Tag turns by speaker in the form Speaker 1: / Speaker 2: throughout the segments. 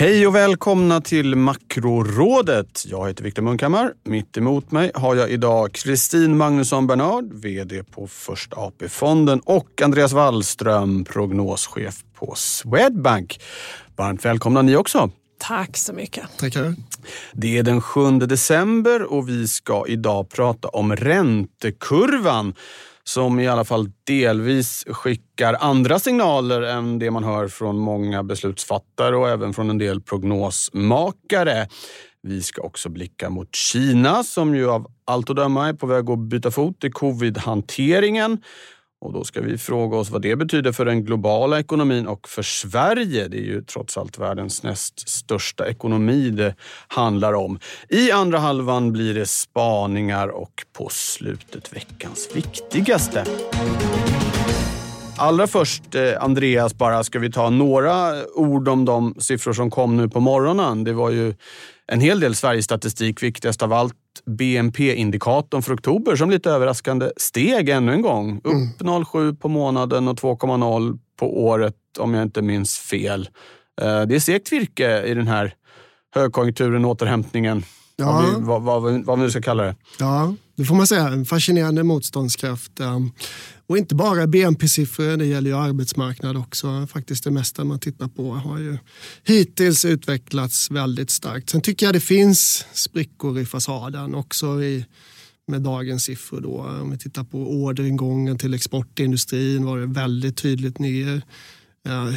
Speaker 1: Hej och välkomna till Makrorådet. Jag heter Viktor Munkhammar. Mitt emot mig har jag idag Kristin Magnusson Bernard, VD på Första AP-fonden och Andreas Wallström, prognoschef på Swedbank. Varmt välkomna ni också.
Speaker 2: Tack så mycket.
Speaker 3: Tackar.
Speaker 1: Det är den 7 december och vi ska idag prata om räntekurvan som i alla fall delvis skickar andra signaler än det man hör från många beslutsfattare och även från en del prognosmakare. Vi ska också blicka mot Kina som ju av allt att döma är på väg att byta fot i covid-hanteringen. Och då ska vi fråga oss vad det betyder för den globala ekonomin och för Sverige. Det är ju trots allt världens näst största ekonomi det handlar om. I andra halvan blir det spaningar och på slutet veckans viktigaste. Allra först, eh, Andreas, bara ska vi ta några ord om de siffror som kom nu på morgonen. Det var ju en hel del Sverigestatistik, viktigast av allt BNP-indikatorn för oktober som lite överraskande steg ännu en gång. Upp mm. 0,7 på månaden och 2,0 på året om jag inte minns fel. Eh, det är segt virke i den här högkonjunkturen, återhämtningen. Ja. Vad, vi, vad, vad, vad vi nu ska kalla det.
Speaker 3: Ja, det får man säga. En fascinerande motståndskraft. Ehm, och inte bara BNP-siffror, det gäller ju arbetsmarknad också. Faktiskt det mesta man tittar på har ju hittills utvecklats väldigt starkt. Sen tycker jag det finns sprickor i fasaden också i, med dagens siffror. Då. Om vi tittar på orderingången till exportindustrin var det väldigt tydligt ner.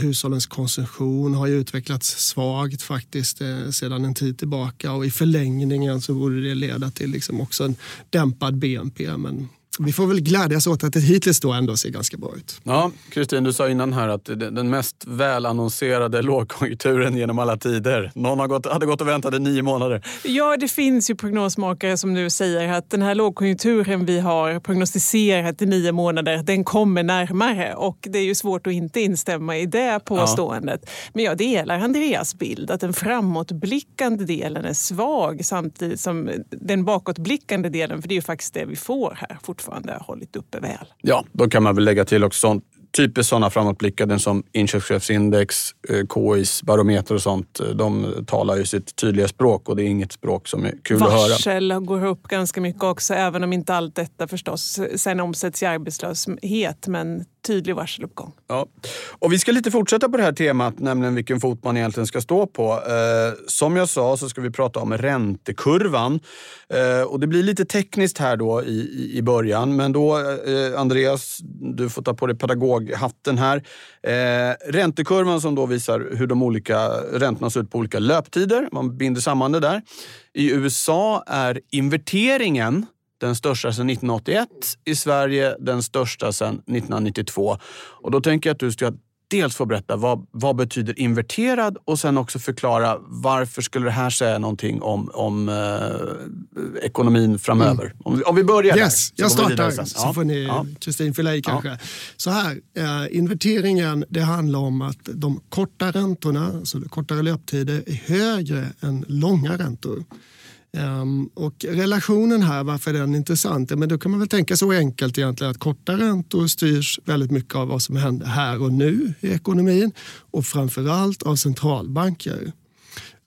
Speaker 3: Hushållens konsumtion har ju utvecklats svagt faktiskt eh, sedan en tid tillbaka och i förlängningen så borde det leda till liksom också en dämpad BNP. Men vi får väl glädjas åt att det hittills då ändå ser ganska bra ut.
Speaker 1: Ja, Kristin, du sa innan här att den mest välannonserade lågkonjunkturen genom alla tider. Någon har gått, hade gått och väntat i nio månader.
Speaker 2: Ja, det finns ju prognosmakare som nu säger att den här lågkonjunkturen vi har prognostiserat i nio månader, den kommer närmare. Och det är ju svårt att inte instämma i det påståendet. Ja. Men jag delar Andreas bild att den framåtblickande delen är svag samtidigt som den bakåtblickande delen, för det är ju faktiskt det vi får här fortfarande fortfarande hållit uppe väl.
Speaker 1: Ja, då kan man väl lägga till också sånt typiskt sådana framåtblickande som inköpschefsindex, eh, KIs barometer och sånt. Eh, de talar ju sitt tydliga språk och det är inget språk som är kul
Speaker 2: Varsel
Speaker 1: att höra.
Speaker 2: Varsel går upp ganska mycket också, även om inte allt detta förstås sen omsätts i arbetslöshet. Men tydlig varseluppgång.
Speaker 1: Ja. Och vi ska lite fortsätta på det här temat, nämligen vilken fot man egentligen ska stå på. Eh, som jag sa så ska vi prata om räntekurvan. Eh, och det blir lite tekniskt här då i, i början, men då eh, Andreas, du får ta på dig pedagoghatten här. Eh, räntekurvan som då visar hur de olika räntorna ser ut på olika löptider. Man binder samman det där. I USA är inverteringen den största sedan 1981. I Sverige den största sedan 1992. Och då tänker jag att du ska dels få berätta vad, vad betyder inverterad och sen också förklara varför skulle det här säga någonting om, om eh, ekonomin framöver? Mm. Om, om, vi börjar
Speaker 3: yes,
Speaker 1: där.
Speaker 3: Jag startar så ja. får ni, Kristin ja. fylla i kanske. Ja. Så här, eh, inverteringen det handlar om att de korta räntorna, alltså kortare löptider, är högre än långa räntor. Um, och relationen här, varför är den intressant? Ja, men då kan man väl tänka så enkelt egentligen att korta räntor styrs väldigt mycket av vad som händer här och nu i ekonomin och framförallt av centralbanker.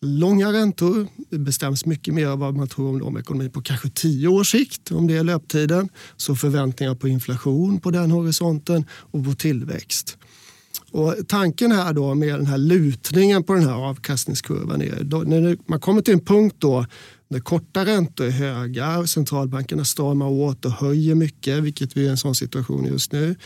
Speaker 3: Långa räntor bestäms mycket mer av vad man tror om, om ekonomin på kanske tio års sikt, om det är löptiden. Så förväntningar på inflation på den horisonten och på tillväxt. Och tanken här då med den här lutningen på den här avkastningskurvan är då, när man kommer till en punkt då när korta räntor är höga och centralbankerna stramar åt och höjer mycket, vilket vi är i en sån situation just nu.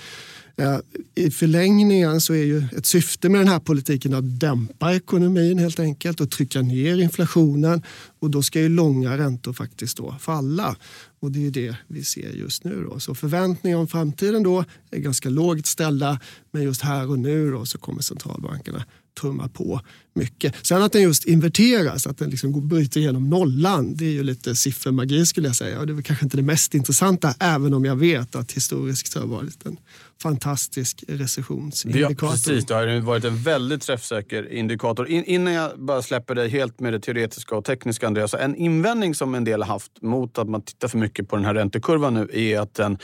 Speaker 3: Eh, I förlängningen så är ju ett syfte med den här politiken att dämpa ekonomin helt enkelt och trycka ner inflationen. Och då ska ju långa räntor faktiskt då falla. Och det är det vi ser just nu. Då. Så förväntningar om framtiden då är ganska lågt ställda. Men just här och nu då så kommer centralbankerna trumma på mycket. Sen att den just inverteras, att den liksom bryter igenom nollan, det är ju lite siffermagi skulle jag säga. Och det är kanske inte det mest intressanta, även om jag vet att historiskt har varit en fantastisk recessionsindikator.
Speaker 1: Ja, precis, det har varit en väldigt träffsäker indikator. In, innan jag bara släpper dig helt med det teoretiska och tekniska, Andreas. En invändning som en del har haft mot att man tittar för mycket på den här räntekurvan nu är att den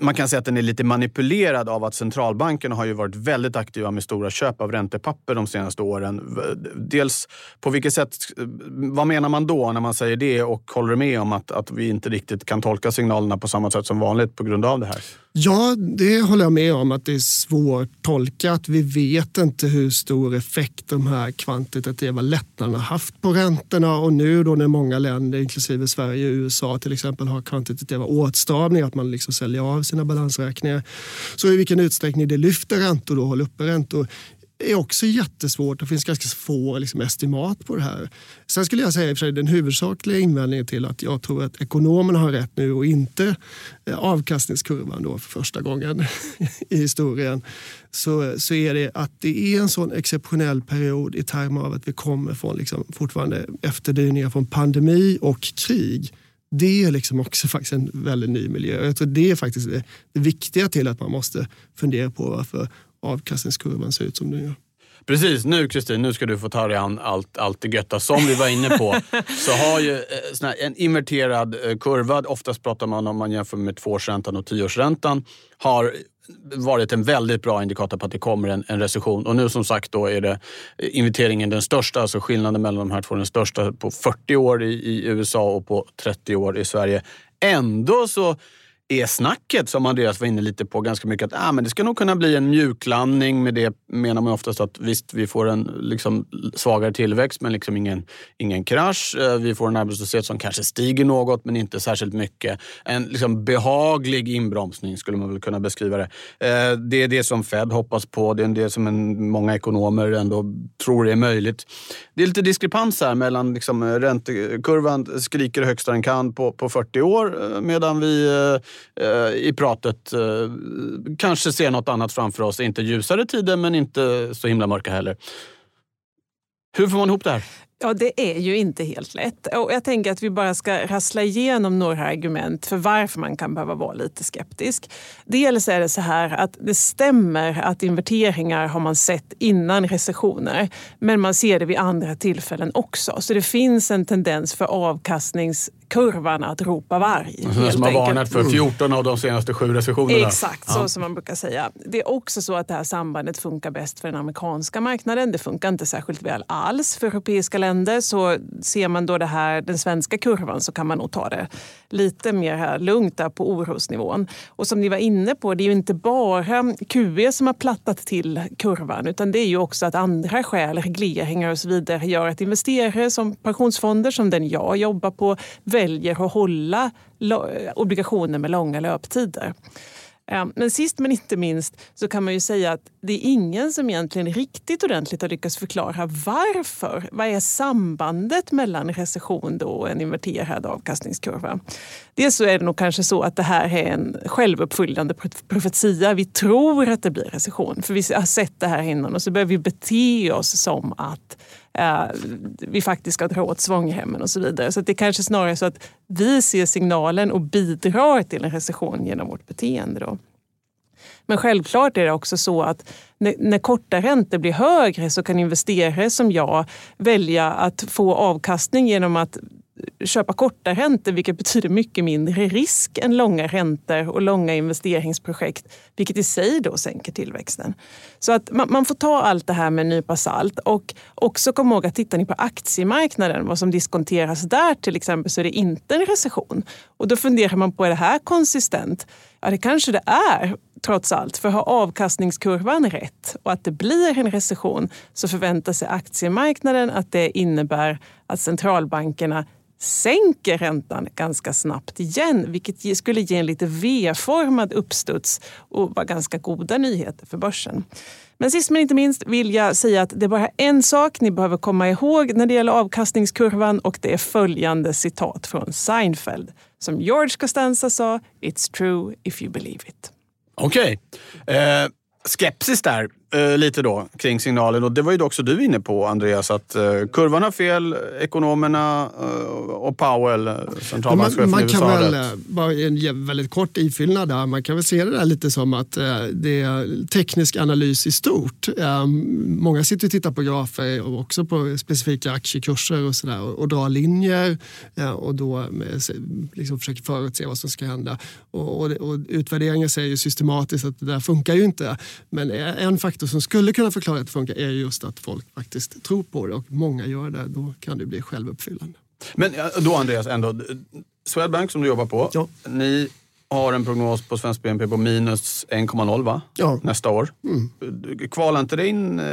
Speaker 1: man kan säga att den är lite manipulerad av att centralbankerna har ju varit väldigt aktiva med stora köp av räntepapper de senaste åren. Dels på vilket sätt, vad menar man då när man säger det och håller du med om att, att vi inte riktigt kan tolka signalerna på samma sätt som vanligt på grund av det här?
Speaker 3: Ja, det håller jag med om att det är svårtolkat. Vi vet inte hur stor effekt de här kvantitativa lättnaderna haft på räntorna och nu då när många länder, inklusive Sverige och USA till exempel, har kvantitativa åtstramningar, att man liksom säljer av sina balansräkningar. Så i vilken utsträckning det lyfter räntor och håller uppe räntor är också jättesvårt. Det finns ganska få liksom, estimat på det här. Sen skulle jag säga att den huvudsakliga invändningen till att jag tror att ekonomerna har rätt nu och inte eh, avkastningskurvan då för första gången i historien så, så är det att det är en sån exceptionell period i termer av att vi kommer från liksom, fortfarande efterdyningar från pandemi och krig det är liksom också faktiskt en väldigt ny miljö. Jag tror det är faktiskt det viktiga till att man måste fundera på varför avkastningskurvan ser ut som den gör.
Speaker 1: Precis, nu Kristin, nu ska du få ta dig an allt, allt det götta. Som vi var inne på så har ju eh, en inverterad eh, kurva, oftast pratar man om man jämför med tvåårsräntan och tioårsräntan, har varit en väldigt bra indikator på att det kommer en, en recession. Och nu som sagt då är det inventeringen den största, alltså skillnaden mellan de här två den största på 40 år i, i USA och på 30 år i Sverige. Ändå så är snacket, som Andreas var inne lite på, ganska mycket att ah, men det ska nog kunna bli en mjuklandning. Med det menar man oftast att visst, vi får en liksom, svagare tillväxt men liksom ingen, ingen krasch. Eh, vi får en arbetslöshet som kanske stiger något men inte särskilt mycket. En liksom, behaglig inbromsning skulle man väl kunna beskriva det. Eh, det är det som Fed hoppas på. Det är det som en, många ekonomer ändå tror är möjligt. Det är lite diskrepans här mellan liksom, räntekurvan skriker högsta den kan på, på 40 år eh, medan vi Eh, Eh, i pratet eh, kanske ser något annat framför oss. Inte ljusare tider, men inte så himla mörka heller. Hur får man ihop det här?
Speaker 2: Ja, det är ju inte helt lätt. Och jag tänker att vi bara ska rassla igenom några argument för varför man kan behöva vara lite skeptisk. Dels är det så här att det stämmer att inverteringar har man sett innan recessioner. Men man ser det vid andra tillfällen också. Så det finns en tendens för avkastnings kurvan att ropa varg.
Speaker 1: Som har varnat för 14 av de senaste sju recessionerna.
Speaker 2: Exakt, så som man brukar säga. Det är också så att det här sambandet funkar bäst för den amerikanska marknaden. Det funkar inte särskilt väl alls för europeiska länder. Så ser man då det här, den svenska kurvan så kan man nog ta det lite mer lugnt där på orosnivån. Och som ni var inne på, det är ju inte bara QE som har plattat till kurvan utan det är ju också att andra skäl, regleringar och så vidare gör att investerare som pensionsfonder som den jag jobbar på väljer att hålla obligationer med långa löptider. Men sist men inte minst så kan man ju säga att det är ingen som egentligen riktigt ordentligt har lyckats förklara varför. Vad är sambandet mellan recession och en inverterad avkastningskurva? Dels så är det nog kanske så att det här är en självuppfyllande profetia. Vi tror att det blir recession för vi har sett det här innan och så börjar vi bete oss som att eh, vi faktiskt ska dra åt svångremmen och så vidare. Så det är kanske snarare så att vi ser signalen och bidrar till en recession genom vårt beteende. Då. Men självklart är det också så att när, när korta räntor blir högre så kan investerare som jag välja att få avkastning genom att köpa korta räntor vilket betyder mycket mindre risk än långa räntor och långa investeringsprojekt vilket i sig då sänker tillväxten. Så att man, man får ta allt det här med en nypa salt och också kom ihåg att tittar ni på aktiemarknaden, vad som diskonteras där till exempel, så är det inte en recession. Och då funderar man på, är det här konsistent? Ja, det kanske det är trots allt. För har avkastningskurvan rätt och att det blir en recession så förväntar sig aktiemarknaden att det innebär att centralbankerna sänker räntan ganska snabbt igen vilket skulle ge en lite V-formad uppstuds och vara ganska goda nyheter för börsen. Men sist men inte minst vill jag säga att det är bara en sak ni behöver komma ihåg när det gäller avkastningskurvan och det är följande citat från Seinfeld. Som George Costanza sa, “It's true if you believe it”.
Speaker 1: Okej. Okay. Eh, skepsis där eh, lite då kring signalen. Och det var ju också du inne på Andreas, att eh, kurvan har fel, ekonomerna eh, och Powell, eh, centralbankschefen
Speaker 3: man. Man kan väl, eh, bara en väldigt kort ifyllnad där, man kan väl se det där lite som att det är teknisk analys i stort. Många sitter och tittar på grafer och också på specifika aktiekurser och sådär och, och drar linjer och då liksom försöker förutse vad som ska hända. Och, och, och utvärderingen säger ju systematiskt att det där funkar ju inte. Men en faktor som skulle kunna förklara att det funkar är just att folk faktiskt tror på det och många gör det. Då kan det bli självuppfyllande.
Speaker 1: Men då Andreas, ändå, Swedbank som du jobbar på, ja. ni har en prognos på svensk BNP på minus 1,0 va? Ja. nästa år. Mm. Kvalar inte det in eh,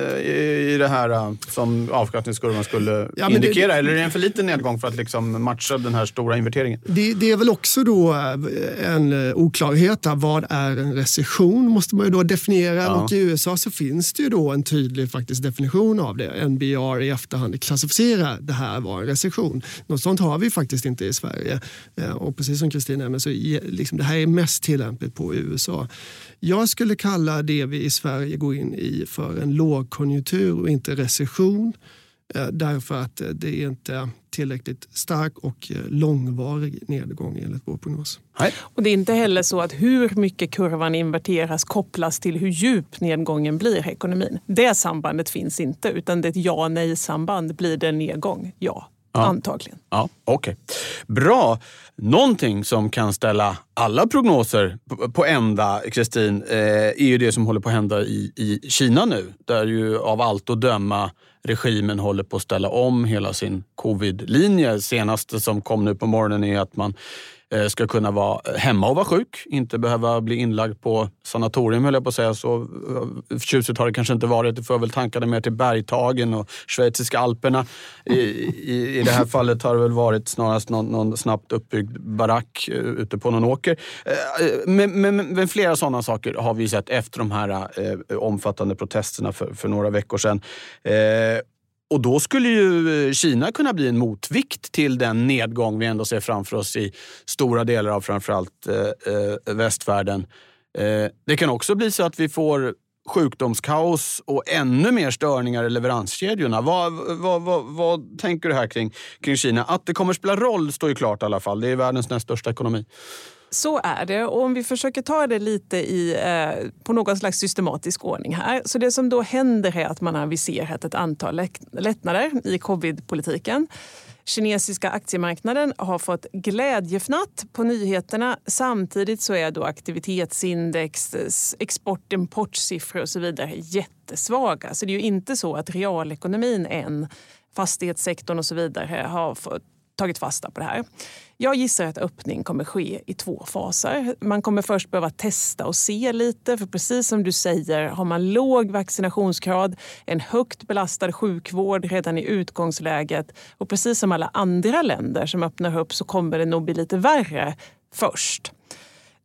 Speaker 1: i det här eh, som avkastningskurvan skulle ja, indikera? Det, eller är det en för liten nedgång för att liksom matcha den här stora inverteringen?
Speaker 3: Det, det är väl också då eh, en oklarhet. Vad är en recession? måste man ju då definiera. Ja. Och I USA så finns det ju då en tydlig faktiskt definition av det. NBR i efterhand klassificerar det här var en recession. Något sånt har vi faktiskt inte i Sverige. Och precis som Kristin nämnde så liksom det här är mest tillämpligt på USA. Jag skulle kalla det vi i Sverige går in i för en lågkonjunktur och inte recession. Eh, därför att det är inte tillräckligt stark och eh, långvarig nedgång enligt vår prognos.
Speaker 2: Nej. Och det är inte heller så att hur mycket kurvan inverteras kopplas till hur djup nedgången blir i ekonomin. Det sambandet finns inte utan det är ett ja-nej-samband. Blir det en nedgång? Ja. Ja. Antagligen.
Speaker 1: Ja, Okej. Okay. Bra. Någonting som kan ställa alla prognoser på ända, Kristin, eh, är ju det som håller på att hända i, i Kina nu. Där ju av allt att döma regimen håller på att ställa om hela sin covid-linje. Senaste som kom nu på morgonen är att man ska kunna vara hemma och vara sjuk, inte behöva bli inlagd på sanatorium höll jag på att säga. Så eh, tjusigt har det kanske inte varit. Det får väl tankarna mer till bergtagen och schweiziska alperna. I, i, I det här fallet har det väl varit snarast någon, någon snabbt uppbyggd barack eh, ute på någon åker. Men, men, men, flera sådana saker har vi sett efter de här eh, omfattande protesterna för, för några veckor sedan. Eh, och då skulle ju eh, Kina kunna bli en motvikt till den nedgång vi ändå ser framför oss i stora delar av framförallt eh, eh, västvärlden. Eh, det kan också bli så att vi får sjukdomskaos och ännu mer störningar i leveranskedjorna. Vad, vad, vad, vad tänker du här kring, kring Kina? Att det kommer spela roll står ju klart i alla fall. Det är världens näst största ekonomi.
Speaker 2: Så är det. Och om vi försöker ta det lite i, eh, på någon slags systematisk ordning här. Så det som då händer är att man har aviserat ett antal lättnader i covidpolitiken. Kinesiska aktiemarknaden har fått glädjefnatt på nyheterna. Samtidigt så är då aktivitetsindex, export importsiffror och så vidare jättesvaga. Så det är ju inte så att realekonomin än, fastighetssektorn och så vidare har fått tagit fasta på det här. Jag gissar att öppning kommer ske i två faser. Man kommer först behöva testa och se lite. För precis som du säger, har man låg vaccinationsgrad, en högt belastad sjukvård redan i utgångsläget och precis som alla andra länder som öppnar upp så kommer det nog bli lite värre först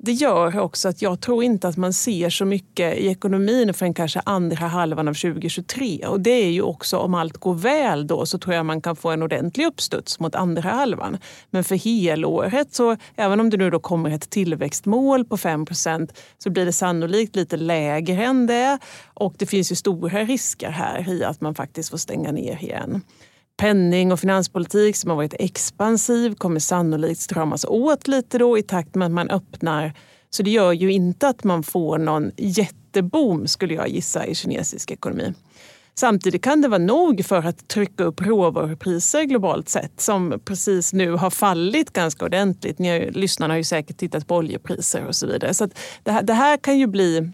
Speaker 2: det gör också att jag tror inte att man ser så mycket i ekonomin förrän kanske andra halvan av 2023. Och det är ju också om allt går väl då så tror jag man kan få en ordentlig uppstuds mot andra halvan. Men för helåret så även om det nu då kommer ett tillväxtmål på 5% så blir det sannolikt lite lägre än det. Och det finns ju stora risker här i att man faktiskt får stänga ner igen penning och finanspolitik som har varit expansiv kommer sannolikt stramas åt lite då i takt med att man öppnar. Så det gör ju inte att man får någon jätteboom skulle jag gissa i kinesisk ekonomi. Samtidigt kan det vara nog för att trycka upp råvarupriser globalt sett som precis nu har fallit ganska ordentligt. Ni, lyssnarna har ju säkert tittat på oljepriser och så vidare. Så det här, det här kan ju bli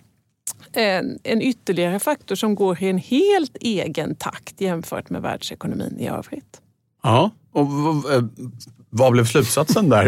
Speaker 2: en, en ytterligare faktor som går i en helt egen takt jämfört med världsekonomin i övrigt.
Speaker 1: Ja, och vad blev slutsatsen där?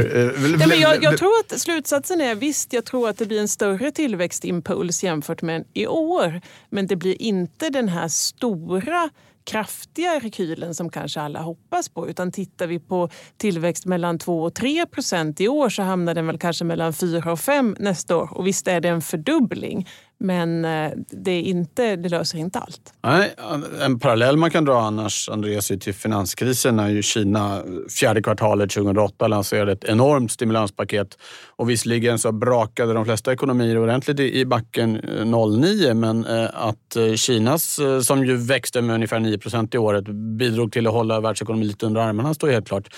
Speaker 2: ja, men jag, jag, tror att slutsatsen är visst, jag tror att det blir en större tillväxtimpuls jämfört med i år. Men det blir inte den här stora kraftiga rekylen som kanske alla hoppas på. Utan tittar vi på tillväxt mellan 2 och 3 procent i år så hamnar den väl kanske mellan 4 och 5 nästa år. Och visst är det en fördubbling. Men eh, det, det, inte, det löser inte allt.
Speaker 1: Nej, en parallell man kan dra annars, Andreas, till finanskrisen när ju Kina eh, fjärde kvartalet 2008 lanserade ett enormt stimulanspaket. Och visserligen så brakade de flesta ekonomier ordentligt i backen eh, 09 men att Kinas, som ju växte med ungefär 9 procent i året, bidrog till att hålla världsekonomin lite under armarna står helt klart.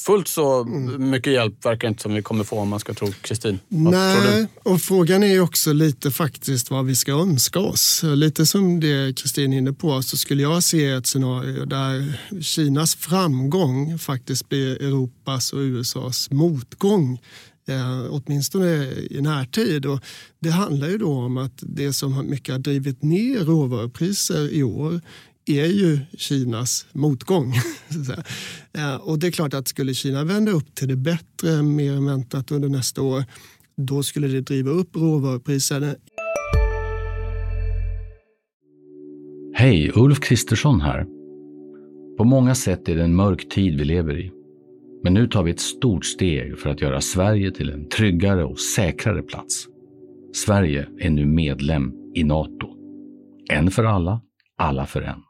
Speaker 1: Fullt så mm. mycket hjälp verkar inte som vi kommer få om man ska tro Kristin.
Speaker 3: Nej, och frågan är också lite faktiskt vad vi ska önska oss. Lite som det Kristin inne på så skulle jag se ett scenario där Kinas framgång faktiskt blir Europas och USAs motgång eh, åtminstone i närtid. Och det handlar ju då om att det som mycket har drivit ner råvarupriser i år är ju Kinas motgång. Eh, och det är klart att skulle Kina vända upp till det bättre mer än väntat under nästa år, då skulle det driva upp råvarupriserna.
Speaker 4: Hej, Ulf Kristersson här. På många sätt är det en mörk tid vi lever i. Men nu tar vi ett stort steg för att göra Sverige till en tryggare och säkrare plats. Sverige är nu medlem i Nato. En för alla, alla för en.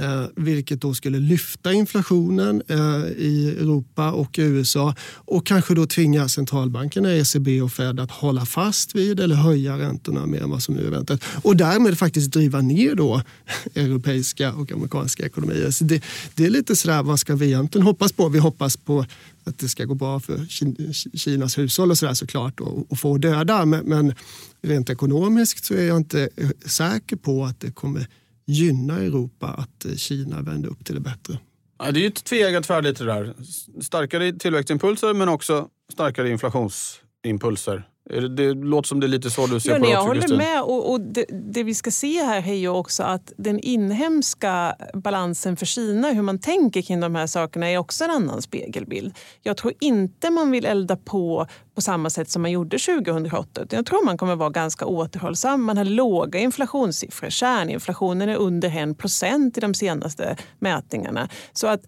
Speaker 3: eh, vilket då skulle lyfta inflationen eh, i Europa och USA och kanske då tvinga centralbankerna, ECB och Fed att hålla fast vid eller höja räntorna mer än vad som nu är väntat och därmed faktiskt driva ner då europeiska och amerikanska ekonomier. Så det, det är lite sådär, vad ska vi egentligen hoppas på? Vi hoppas på att det ska gå bra för Kinas hushåll och sådär såklart och, och få döda. Men, men rent ekonomiskt så är jag inte eh, säker på att det kommer gynna Europa att eh, Kina vänder upp till det bättre.
Speaker 1: Ja, det är ju ett tveeggat svärd det där. Starkare tillväxtimpulser men också starkare inflationsimpulser. Det låter som det är lite så du ser ja, på det
Speaker 2: också, Jag håller Christine. med. Och, och det, det, vi ska se här är ju också att den inhemska balansen för Kina, hur man tänker kring de här sakerna, är också en annan spegelbild. Jag tror inte man vill elda på på samma sätt som man gjorde 2008. Jag tror man kommer vara ganska återhållsam. Man har låga inflationssiffror. Kärninflationen är under 1 procent i de senaste mätningarna. Så att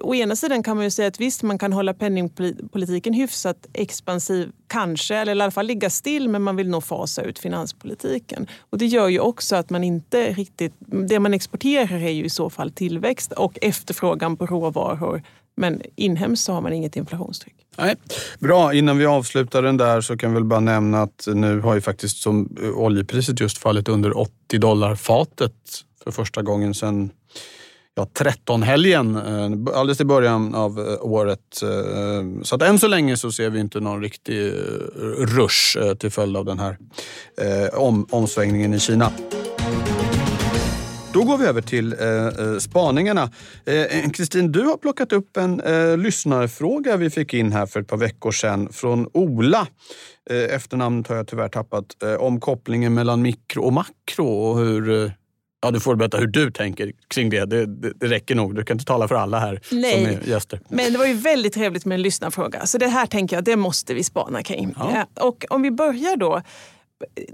Speaker 2: å ena sidan kan man ju säga att visst, man kan hålla penningpolitiken hyfsat expansiv, kanske, eller i alla fall ligga still, men man vill nog fasa ut finanspolitiken. Och det gör ju också att man inte riktigt... Det man exporterar är ju i så fall tillväxt och efterfrågan på råvaror. Men inhemskt så har man inget inflationstryck.
Speaker 1: Nej. Bra, innan vi avslutar den där så kan vi väl bara nämna att nu har ju faktiskt som oljepriset just fallit under 80 dollar fatet för första gången sedan ja, 13-helgen eh, alldeles i början av eh, året. Eh, så att än så länge så ser vi inte någon riktig rush till följd av den här om, omsvängningen i Kina. Då går vi över till eh, spaningarna. Kristin, eh, du har plockat upp en eh, lyssnarfråga vi fick in här för ett par veckor sedan från Ola. Eh, efternamnet har jag tyvärr tappat. Eh, om kopplingen mellan mikro och makro och hur Ja, du får berätta hur du tänker kring det. Det, det. det, räcker nog. Du kan inte tala för alla här
Speaker 2: Nej,
Speaker 1: som är gäster.
Speaker 2: Men det var ju väldigt trevligt med en lyssnarfråga. Så det här tänker jag, det måste vi spana kring. Ja. Och om vi börjar då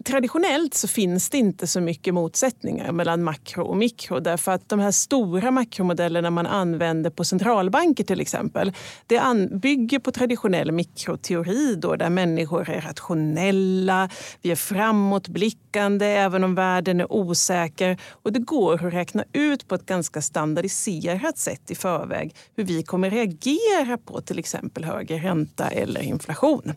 Speaker 2: traditionellt så finns det inte så mycket motsättningar mellan makro och mikro därför att de här stora makromodellerna man använder på centralbanker till exempel, det bygger på traditionell mikroteori då, där människor är rationella, vi är framåtblickande även om världen är osäker och det går att räkna ut på ett ganska standardiserat sätt i förväg hur vi kommer reagera på till exempel högre ränta eller inflation.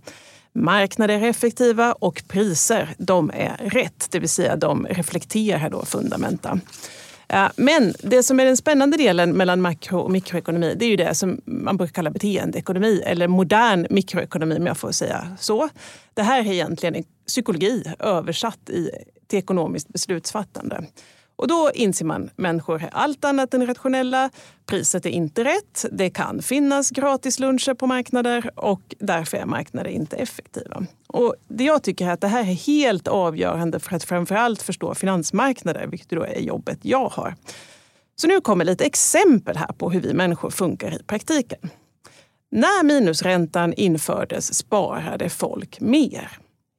Speaker 2: Marknader är effektiva och priser de är rätt, det vill säga de reflekterar då fundamenta. Eh, men det som är den spännande delen mellan makro och mikroekonomi det är ju det som man brukar kalla beteendeekonomi eller modern mikroekonomi om jag får säga så. Det här är egentligen psykologi översatt i, till ekonomiskt beslutsfattande. Och då inser man att människor är allt annat än rationella. Priset är inte rätt. Det kan finnas gratisluncher på marknader och därför är marknader inte effektiva. Och det jag tycker är att det här är helt avgörande för att framförallt förstå finansmarknader, vilket då är jobbet jag har. Så nu kommer lite exempel här på hur vi människor funkar i praktiken. När minusräntan infördes sparade folk mer.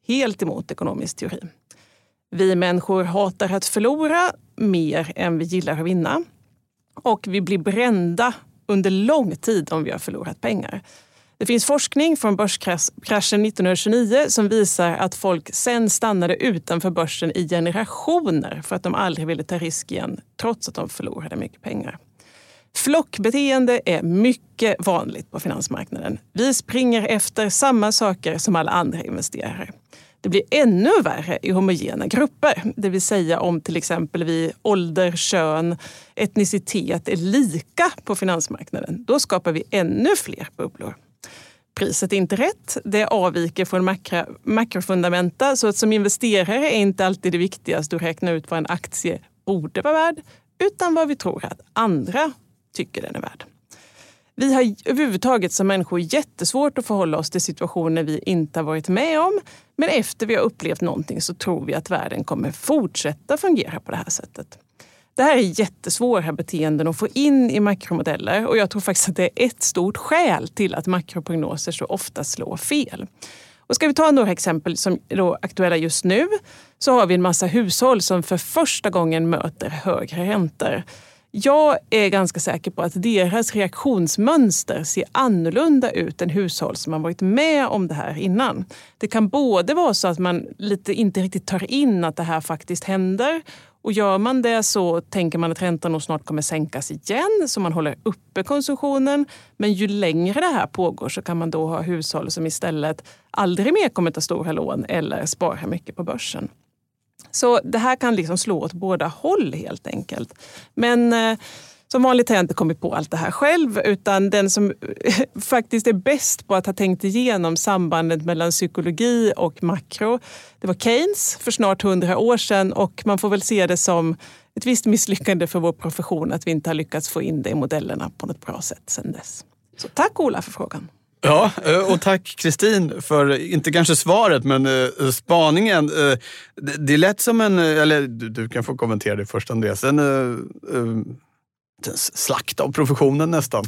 Speaker 2: Helt emot ekonomisk teori. Vi människor hatar att förlora mer än vi gillar att vinna. Och vi blir brända under lång tid om vi har förlorat pengar. Det finns forskning från börskraschen 1929 som visar att folk sen stannade utanför börsen i generationer för att de aldrig ville ta risk igen, trots att de förlorade mycket pengar. Flockbeteende är mycket vanligt på finansmarknaden. Vi springer efter samma saker som alla andra investerare. Det blir ännu värre i homogena grupper, det vill säga om till exempel vi ålder, kön, etnicitet är lika på finansmarknaden. Då skapar vi ännu fler bubblor. Priset är inte rätt. Det avviker från makro, makrofundamenta. Så att som investerare är inte alltid det viktigaste att räkna ut vad en aktie borde vara värd, utan vad vi tror att andra tycker den är värd. Vi har överhuvudtaget som människor jättesvårt att förhålla oss till situationer vi inte har varit med om. Men efter vi har upplevt någonting så tror vi att världen kommer fortsätta fungera på det här sättet. Det här är jättesvåra beteenden att få in i makromodeller och jag tror faktiskt att det är ett stort skäl till att makroprognoser så ofta slår fel. Och ska vi ta några exempel som är aktuella just nu så har vi en massa hushåll som för första gången möter högre räntor. Jag är ganska säker på att deras reaktionsmönster ser annorlunda ut än hushåll som har varit med om det här innan. Det kan både vara så att man lite inte riktigt tar in att det här faktiskt händer och gör man det så tänker man att räntan nog snart kommer sänkas igen så man håller uppe konsumtionen. Men ju längre det här pågår så kan man då ha hushåll som istället aldrig mer kommer ta stora lån eller spara mycket på börsen. Så det här kan liksom slå åt båda håll helt enkelt. Men eh, som vanligt har jag inte kommit på allt det här själv utan den som eh, faktiskt är bäst på att ha tänkt igenom sambandet mellan psykologi och makro, det var Keynes för snart hundra år sedan och man får väl se det som ett visst misslyckande för vår profession att vi inte har lyckats få in det i modellerna på något bra sätt sedan dess. Så tack Ola för frågan.
Speaker 1: Ja, eh, och tack Kristin för, inte kanske svaret, men uh, spaningen. Uh, det, är lätt som en, eller du, kan få kommentera det först Andreas, en uh, slakt av professionen nästan.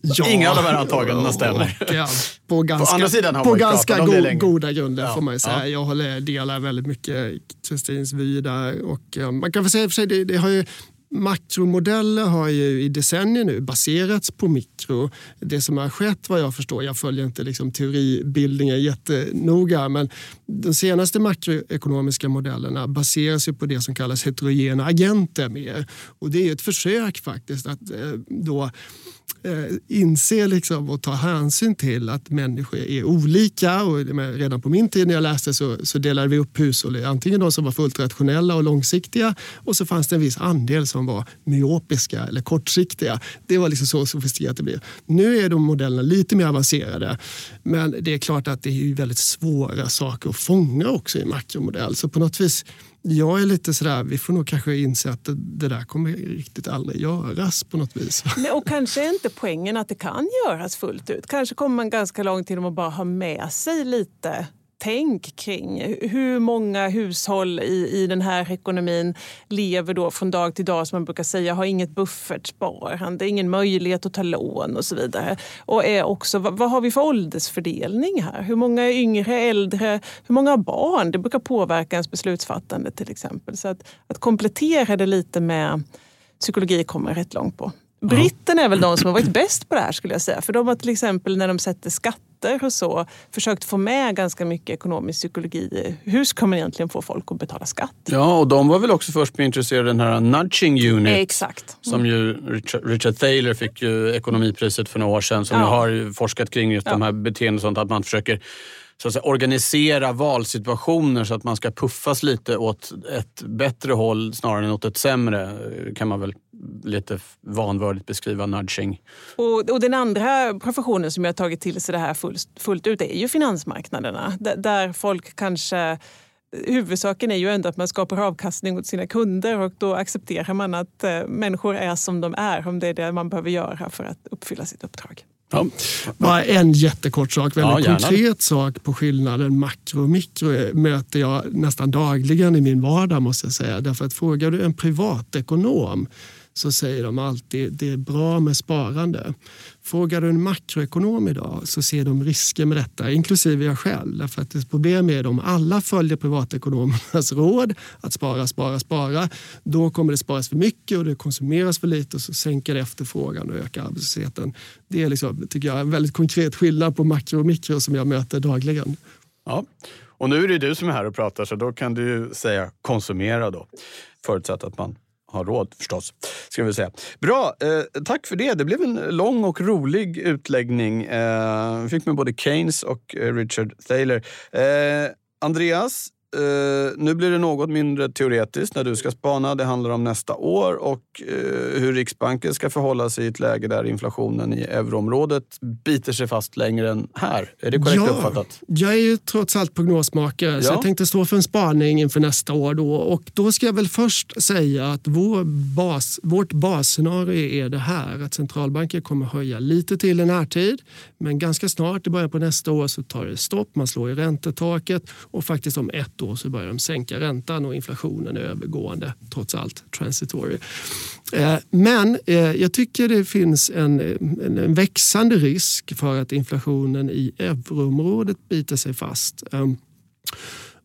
Speaker 1: Ja, Inga av de här antagandena stämmer.
Speaker 3: Ja, på ganska, på, på ganska go goda grunder ja, får man ju säga. Ja. Jag håller, delar väldigt mycket Kristins vy där. Och, man kan väl säga för sig, det, det har ju Makromodeller har ju i decennier nu baserats på mikro. Det som har skett vad jag förstår, jag följer inte liksom teoribildningen jättenoga, men de senaste makroekonomiska modellerna baseras ju på det som kallas heterogena agenter mer. Och det är ett försök faktiskt att eh, då Eh, inse liksom och ta hänsyn till att människor är olika. Och redan på min tid när jag läste så, så delade vi upp hushåll i antingen de som var fullt rationella och långsiktiga och så fanns det en viss andel som var myopiska eller kortsiktiga. Det var liksom så sofistikerat det blev. Nu är de modellerna lite mer avancerade men det är klart att det är väldigt svåra saker att fånga också i makromodell. Så på något vis jag är lite sådär, vi får nog kanske inse att det, det, där kommer riktigt aldrig göras på något vis.
Speaker 2: Nej, och kanske är inte poängen att det kan göras fullt ut. Kanske kommer man ganska långt genom att bara ha med sig lite tänk kring hur många hushåll i, i den här ekonomin lever då från dag till dag som man brukar säga har inget buffertsparande, ingen möjlighet att ta lån och så vidare. Och är också, vad, vad, har vi för åldersfördelning här? Hur många är yngre, äldre? Hur många har barn? Det brukar påverka ens beslutsfattande till exempel. Så att, att komplettera det lite med psykologi kommer rätt långt på. Britterna är väl de som har varit bäst på det här skulle jag säga. För de har till exempel när de sätter skatter och så försökt få med ganska mycket ekonomisk psykologi. Hur ska man egentligen få folk att betala skatt?
Speaker 1: Ja, och de var väl också först med intresserade av den här nudging unit.
Speaker 2: Exakt.
Speaker 1: Som ju Richard, Richard Thaler fick ju ekonomipriset för några år sedan. Som ja. har forskat kring just ja. de här beteenden och sånt. Att man försöker så att säga, organisera valsituationer så att man ska puffas lite åt ett bättre håll snarare än åt ett sämre. kan man väl lite vanvördigt beskriva nudging.
Speaker 2: Och, och den andra professionen som jag tagit till sig det här fullt, fullt ut är ju finansmarknaderna. D där folk kanske huvudsaken är ju ändå att man skapar avkastning åt sina kunder och då accepterar man att eh, människor är som de är om det är det man behöver göra för att uppfylla sitt uppdrag.
Speaker 3: Ja. Bara en jättekort sak, väldigt ja, konkret sak på skillnaden makro och mikro möter jag nästan dagligen i min vardag måste jag säga. Därför att frågar du en privatekonom så säger de alltid det är bra med sparande. Frågar du en makroekonom idag så ser de risker med detta, inklusive jag själv. Därför att ett problem är om alla följer privatekonomernas råd att spara, spara, spara. Då kommer det sparas för mycket och det konsumeras för lite och så sänker det efterfrågan och ökar arbetslösheten. Det är liksom, tycker jag, en väldigt konkret skillnad på makro och mikro som jag möter dagligen.
Speaker 1: Ja. Och nu är det du som är här och pratar så då kan du säga konsumera då. Förutsatt att man har råd förstås. Ska vi säga. Bra, eh, tack för det. Det blev en lång och rolig utläggning. Eh, vi fick med både Keynes och eh, Richard Thaler. Eh, Andreas, Uh, nu blir det något mindre teoretiskt när du ska spana. Det handlar om nästa år och uh, hur Riksbanken ska förhålla sig i ett läge där inflationen i euroområdet biter sig fast längre än här. Är det korrekt
Speaker 3: ja,
Speaker 1: uppfattat?
Speaker 3: Jag är ju trots allt prognosmakare ja. så jag tänkte stå för en spaning inför nästa år. Då. Och då ska jag väl först säga att vår bas, vårt basscenario är det här att centralbanken kommer höja lite till i närtid men ganska snart i början på nästa år så tar det stopp. Man slår i räntetaket och faktiskt om ett då så börjar de sänka räntan och inflationen är övergående, trots allt transitory. Eh, men eh, jag tycker det finns en, en växande risk för att inflationen i euroområdet biter sig fast. Ehm,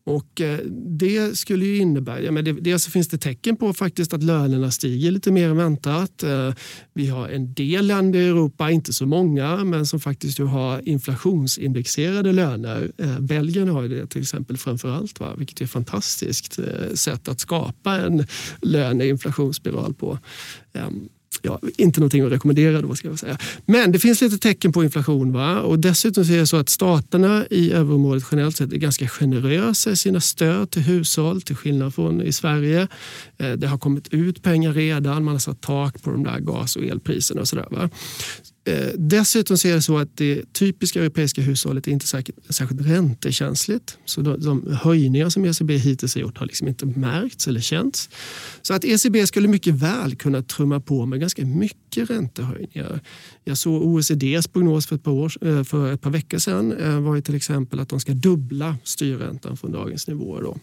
Speaker 3: och eh, det skulle ju innebära, men det, dels finns det tecken på faktiskt att lönerna stiger lite mer än väntat. Eh, vi har en del länder i Europa, inte så många, men som faktiskt har inflationsindexerade löner. Eh, Belgien har det till exempel framför allt, va? vilket är ett fantastiskt sätt att skapa en löneinflationsspiral på. Ehm, Ja, inte någonting att rekommendera då ska jag säga. Men det finns lite tecken på inflation. Va? Och dessutom är det så att staterna i euroområdet generellt sett är ganska generösa i sina stöd till hushåll till skillnad från i Sverige. Eh, det har kommit ut pengar redan, man har satt tak på de där gas och elpriserna och sådär. Va? Eh, dessutom så är det så att det typiska europeiska hushållet är inte särskilt, särskilt räntekänsligt. Så de, de höjningar som ECB hittills har gjort har liksom inte märkts eller känts. Så att ECB skulle mycket väl kunna trumma på med ganska mycket räntehöjningar. Jag såg OECDs prognos för ett par, år, eh, för ett par veckor sedan eh, var var till exempel att de ska dubbla styrräntan från dagens nivåer. Då.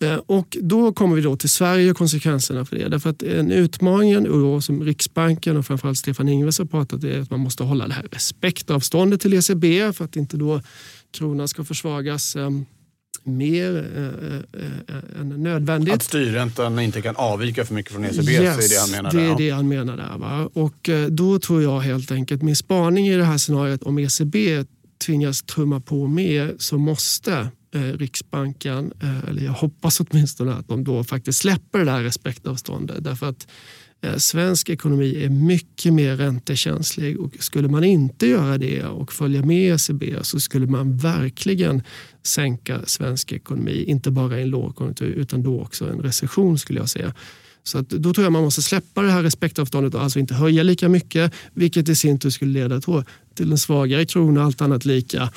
Speaker 3: Eh, och då kommer vi då till Sverige och konsekvenserna för det. Därför att en utmaning som Riksbanken och framförallt Stefan Ingves har pratat är att man måste hålla det här respektavståndet till ECB för att inte då kronan ska försvagas um, mer äh, äh, än nödvändigt.
Speaker 1: Att styrräntan inte kan avvika för mycket från ECB,
Speaker 3: yes,
Speaker 1: är det han menar
Speaker 3: det
Speaker 1: där.
Speaker 3: är det han menar där. Va? Och då tror jag helt enkelt, min spaning i det här scenariot om ECB tvingas trumma på mer så måste eh, Eh, Riksbanken, eh, eller jag hoppas åtminstone att de då faktiskt släpper det där respektavståndet. Därför att eh, svensk ekonomi är mycket mer räntekänslig och skulle man inte göra det och följa med ECB så skulle man verkligen sänka svensk ekonomi, inte bara i en lågkonjunktur utan då också en recession skulle jag säga. Så att då tror jag man måste släppa det här respektavståndet och alltså inte höja lika mycket, vilket i sin tur skulle leda till en svagare krona, allt annat lika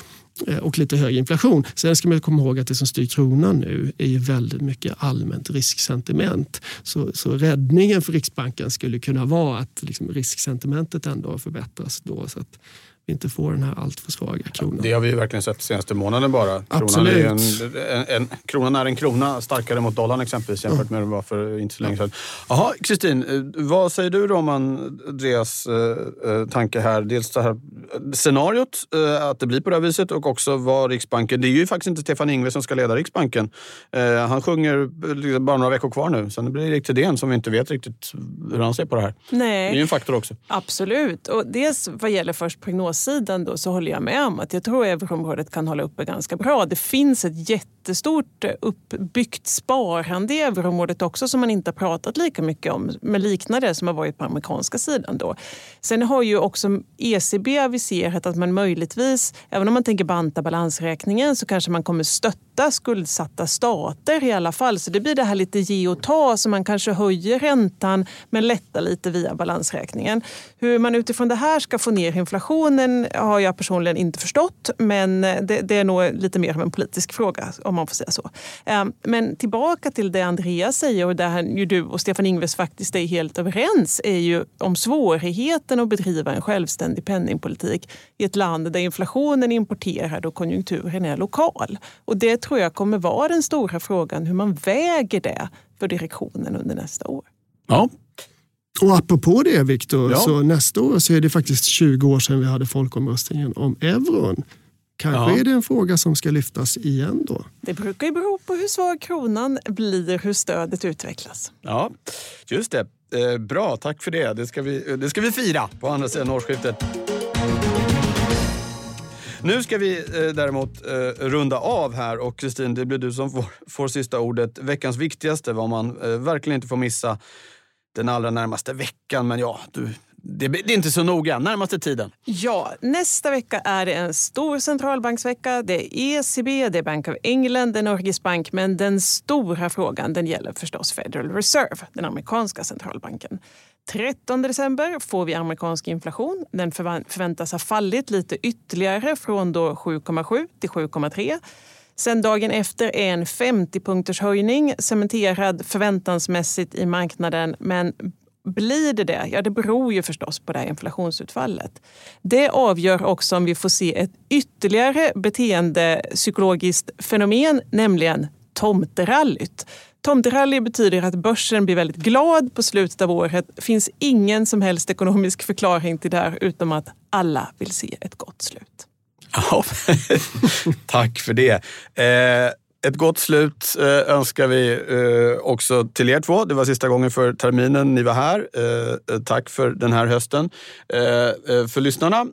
Speaker 3: Eh, och lite hög inflation. Sen ska man komma ihåg att det som styr kronan nu är ju väldigt mycket allmänt risksentiment. Så, så räddningen för Riksbanken skulle kunna vara att liksom risksentimentet ändå förbättras då. Så att vi inte får den här alltför svaga kronan.
Speaker 1: Det har vi verkligen sett senaste månaden bara. Kronan är en, en, en, kronan är en krona starkare mot dollarn exempelvis jämfört med hur det var för inte så länge sedan. Jaha, Kristin, eh, vad säger du då om Andreas eh, tanke här? Dels det här scenariot, eh, att det blir på det här viset och också vad Riksbanken... Det är ju faktiskt inte Stefan Ingves som ska leda Riksbanken. Eh, han sjunger liksom bara några veckor kvar nu. Sen blir det Erik Thedéen som vi inte vet riktigt hur han ser på det här.
Speaker 2: Nej.
Speaker 1: Det är ju en faktor också.
Speaker 2: Absolut. Och dels vad gäller först prognossidan då, så håller jag med om att jag tror att euroområdet kan hålla uppe ganska bra. Det finns ett jätte jättestort uppbyggt sparande i euroområdet också som man inte har pratat lika mycket om, men liknande som har varit på amerikanska sidan. Då. Sen har ju också ECB aviserat att man möjligtvis, även om man tänker banta balansräkningen, så kanske man kommer stötta skuldsatta stater i alla fall. Så det blir det här lite ge och ta, så man kanske höjer räntan men lättar lite via balansräkningen. Hur man utifrån det här ska få ner inflationen har jag personligen inte förstått, men det, det är nog lite mer av en politisk fråga om man får säga så. Ehm, men tillbaka till det Andreas säger och där ju du och Stefan Ingves faktiskt är helt överens är ju om svårigheten att bedriva en självständig penningpolitik i ett land där inflationen är importerad och konjunkturen är lokal. Och det tror jag kommer vara den stora frågan, hur man väger det för direktionen under nästa år.
Speaker 1: Ja,
Speaker 3: Och apropå det Viktor, ja. så nästa år så är det faktiskt 20 år sedan vi hade folkomröstningen om euron. Kanske ja. är det en fråga som ska lyftas igen då?
Speaker 2: Det brukar ju bero på hur svag kronan blir, hur stödet utvecklas.
Speaker 1: Ja, just det. Eh, bra, tack för det. Det ska, vi, det ska vi fira på andra sidan årsskiftet. Nu ska vi eh, däremot eh, runda av här och Kristin, det blir du som får, får sista ordet. Veckans viktigaste, vad man eh, verkligen inte får missa den allra närmaste veckan. Men ja, du, det, det, är inte så noga. Närmaste tiden.
Speaker 2: Ja, nästa vecka är det en stor centralbanksvecka. Det är ECB, det är Bank of England, det är Norges Bank. Men den stora frågan den gäller förstås Federal Reserve, den amerikanska centralbanken. 13 december får vi amerikansk inflation. Den förväntas ha fallit lite ytterligare från 7,7 till 7,3. Sen dagen efter är en 50-punkters höjning cementerad förväntansmässigt i marknaden. Men blir det det? Ja, det beror ju förstås på det här inflationsutfallet. Det avgör också om vi får se ett ytterligare beteendepsykologiskt fenomen, nämligen tomterallyt. Tomterally betyder att börsen blir väldigt glad på slutet av året. Det finns ingen som helst ekonomisk förklaring till det här utom att alla vill se ett gott slut.
Speaker 1: Ja, tack för det. Eh, ett gott slut eh, önskar vi eh, också till er två. Det var sista gången för terminen ni var här. Eh, eh tack för den här hösten. Eh, eh, för lyssnarna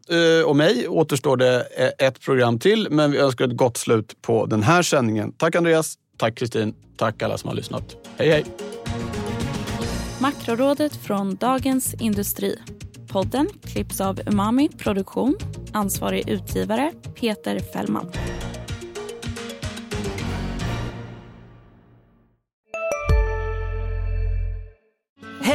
Speaker 1: och mig återstår det ett program till, men vi önskar ett gott slut på den här sändningen. Tack Andreas, tack Kristin, tack alla som har lyssnat. Hej hej!
Speaker 5: Makrorådet från Dagens Industri. Podden klipps av Umami Produktion. Ansvarig utgivare Peter Fällman.